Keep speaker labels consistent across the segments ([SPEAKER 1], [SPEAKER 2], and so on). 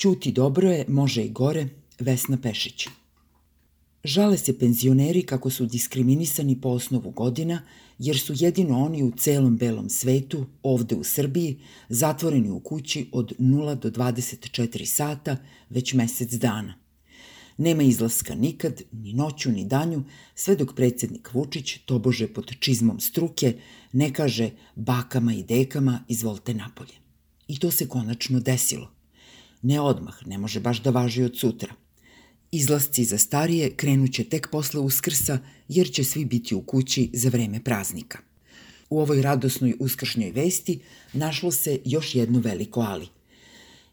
[SPEAKER 1] Ćuti dobro je, može i gore, Vesna Pešić. Žale se penzioneri kako su diskriminisani po osnovu godina, jer su jedino oni u celom belom svetu, ovde u Srbiji, zatvoreni u kući od 0 do 24 sata već mesec dana. Nema izlaska nikad, ni noću, ni danju, sve dok predsednik Vučić, tobože pod čizmom struke, ne kaže bakama i dekama izvolite napolje. I to se konačno desilo. Ne odmah, ne može baš da važi od sutra. Izlasci za starije krenuće tek posle uskrsa, jer će svi biti u kući za vreme praznika. U ovoj radosnoj uskršnjoj vesti našlo se još jedno veliko ali.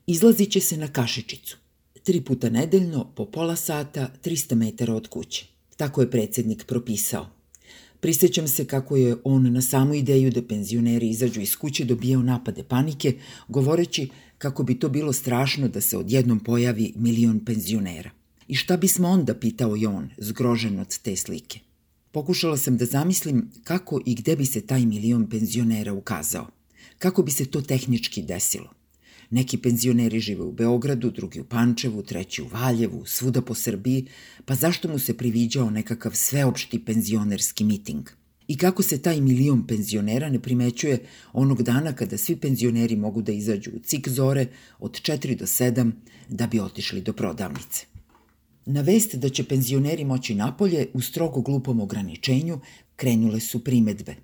[SPEAKER 1] Izlazit će se na Kašičicu. Tri puta nedeljno, po pola sata, 300 metara od kuće. Tako je predsednik propisao. Prisećam se kako je on na samu ideju da penzioneri izađu iz kuće dobijao napade panike, govoreći kako bi to bilo strašno da se odjednom pojavi milion penzionera. I šta bismo onda, pitao je on, zgrožen od te slike. Pokušala sam da zamislim kako i gde bi se taj milion penzionera ukazao. Kako bi se to tehnički desilo. Neki penzioneri žive u Beogradu, drugi u Pančevu, treći u Valjevu, svuda po Srbiji, pa zašto mu se priviđao nekakav sveopšti penzionerski miting? I kako se taj milion penzionera ne primećuje onog dana kada svi penzioneri mogu da izađu u cik zore od 4 do 7 da bi otišli do prodavnice. Na vest da će penzioneri moći napolje u strogo glupom ograničenju krenule su primetbe.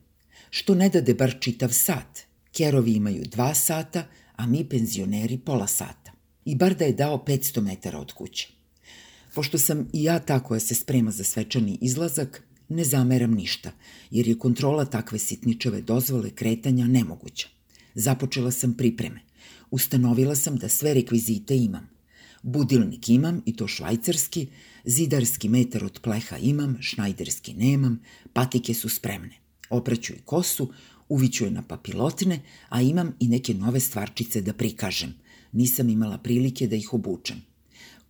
[SPEAKER 1] Što ne dade bar čitav sat? Kerovi imaju dva sata, a mi penzioneri pola sata. I bar da je dao 500 metara od kuće. Pošto sam i ja ta koja se sprema za svečani izlazak, ne zameram ništa, jer je kontrola takve sitničave dozvole kretanja nemoguća. Započela sam pripreme. Ustanovila sam da sve rekvizite imam. Budilnik imam, i to švajcarski, zidarski metar od pleha imam, šnajderski nemam, patike su spremne. Opraću i kosu, uviću je na papilotne, a imam i neke nove stvarčice da prikažem. Nisam imala prilike da ih obučem.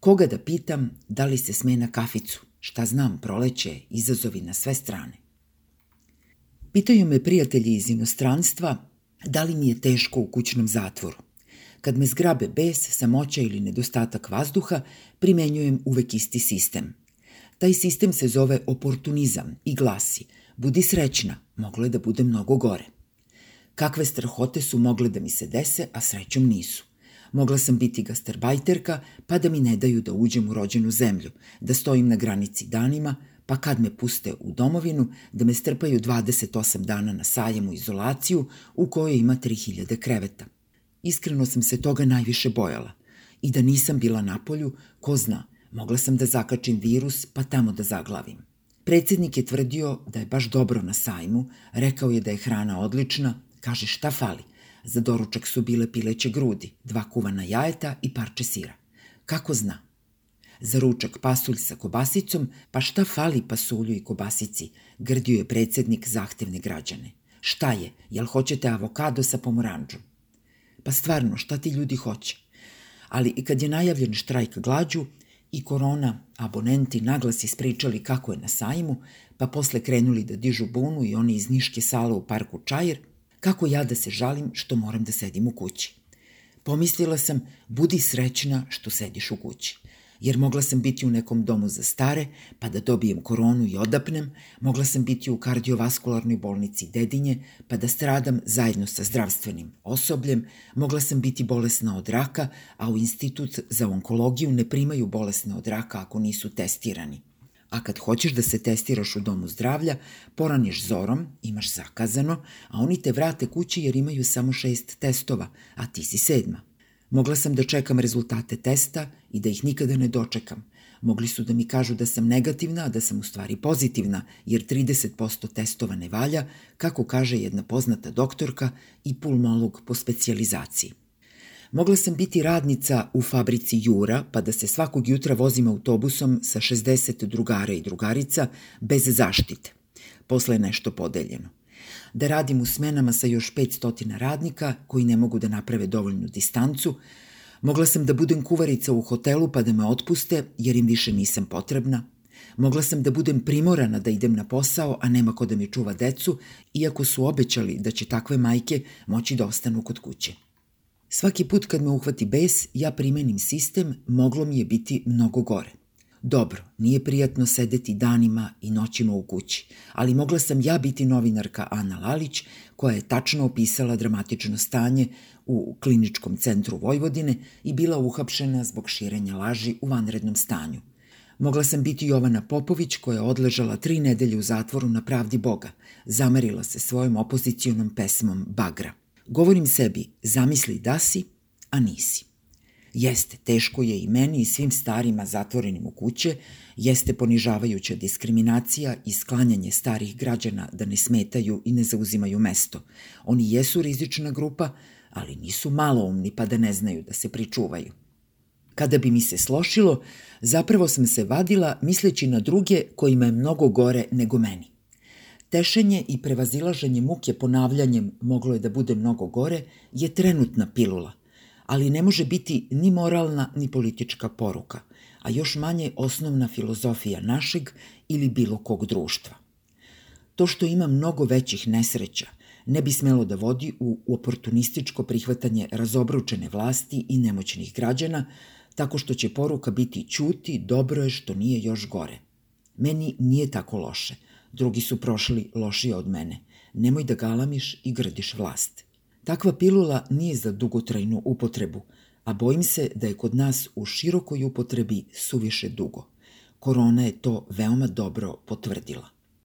[SPEAKER 1] Koga da pitam da li se sme na kaficu? Šta znam, proleće, izazovi na sve strane. Pitaju me prijatelji iz inostranstva da li mi je teško u kućnom zatvoru. Kad me zgrabe bes, samoća ili nedostatak vazduha, primenjujem uvek isti sistem. Taj sistem se zove oportunizam i glasi Budi srećna, moglo je da bude mnogo gore. Kakve strahote su mogle da mi se dese, a srećom nisu. Mogla sam biti gastarbajterka, pa da mi ne daju da uđem u rođenu zemlju, da stojim na granici danima, pa kad me puste u domovinu, da me strpaju 28 dana na sajem u izolaciju u kojoj ima 3000 kreveta. Iskreno sam se toga najviše bojala. I da nisam bila na polju, ko zna, mogla sam da zakačim virus pa tamo da zaglavim. Predsednik je tvrdio da je baš dobro na sajmu, rekao je da je hrana odlična, kaže šta fali. Za doručak su bile pileće grudi, dva kuvana jajeta i parče sira. Kako zna? Za ručak pasulj sa kobasicom, pa šta fali pasulju i kobasici, grdio je predsednik zahtevne građane. Šta je, jel hoćete avokado sa pomoranđom? Pa stvarno, šta ti ljudi hoće? Ali i kad je najavljen štrajk glađu i korona, abonenti naglas ispričali kako je na sajmu, pa posle krenuli da dižu bunu i oni iz Niške sale u parku Čajer, kako ja da se žalim što moram da sedim u kući. Pomislila sam, budi srećna što sediš u kući jer mogla sam biti u nekom domu za stare, pa da dobijem koronu i odapnem, mogla sam biti u kardiovaskularnoj bolnici Dedinje, pa da stradam zajedno sa zdravstvenim osobljem, mogla sam biti bolesna od raka, a u institut za onkologiju ne primaju bolesne od raka ako nisu testirani. A kad hoćeš da se testiraš u domu zdravlja, poraniš zorom, imaš zakazano, a oni te vrate kući jer imaju samo šest testova, a ti si sedma. Mogla sam da čekam rezultate testa i da ih nikada ne dočekam. Mogli su da mi kažu da sam negativna, a da sam u stvari pozitivna, jer 30% testova ne valja, kako kaže jedna poznata doktorka i pulmolog po specijalizaciji. Mogla sam biti radnica u fabrici Jura, pa da se svakog jutra vozim autobusom sa 60 drugara i drugarica bez zaštite. Posle je nešto podeljeno da radim u smenama sa još 500 radnika koji ne mogu da naprave dovoljnu distancu, mogla sam da budem kuvarica u hotelu pa da me otpuste jer im više nisam potrebna, mogla sam da budem primorana da idem na posao, a nema ko da mi čuva decu, iako su obećali da će takve majke moći da ostanu kod kuće. Svaki put kad me uhvati bes, ja primenim sistem, moglo mi je biti mnogo gore. Dobro, nije prijatno sedeti danima i noćima u kući, ali mogla sam ja biti novinarka Ana Lalić, koja je tačno opisala dramatično stanje u kliničkom centru Vojvodine i bila uhapšena zbog širenja laži u vanrednom stanju. Mogla sam biti Jovana Popović koja je odležala tri nedelje u zatvoru na pravdi Boga, zamerila se svojom opozicijonom pesmom Bagra. Govorim sebi, zamisli da si, a nisi. Jeste, teško je i meni i svim starima zatvorenim u kuće, jeste ponižavajuća diskriminacija i sklanjanje starih građana da ne smetaju i ne zauzimaju mesto. Oni jesu rizična grupa, ali nisu maloumni pa da ne znaju da se pričuvaju. Kada bi mi se slošilo, zapravo sam se vadila misleći na druge kojima je mnogo gore nego meni. Tešenje i prevazilaženje muke ponavljanjem moglo je da bude mnogo gore je trenutna pilula, ali ne može biti ni moralna ni politička poruka, a još manje osnovna filozofija našeg ili bilo kog društva. To što ima mnogo većih nesreća ne bi smelo da vodi u oportunističko prihvatanje razobručene vlasti i nemoćnih građana, tako što će poruka biti ćuti, dobro je što nije još gore. Meni nije tako loše, drugi su prošli lošije od mene. Nemoj da galamiš i grdiš vlast. Takva pilula nije za dugotrajnu upotrebu, a bojim se da je kod nas u širokoj upotrebi suviše dugo. Korona je to veoma dobro potvrdila.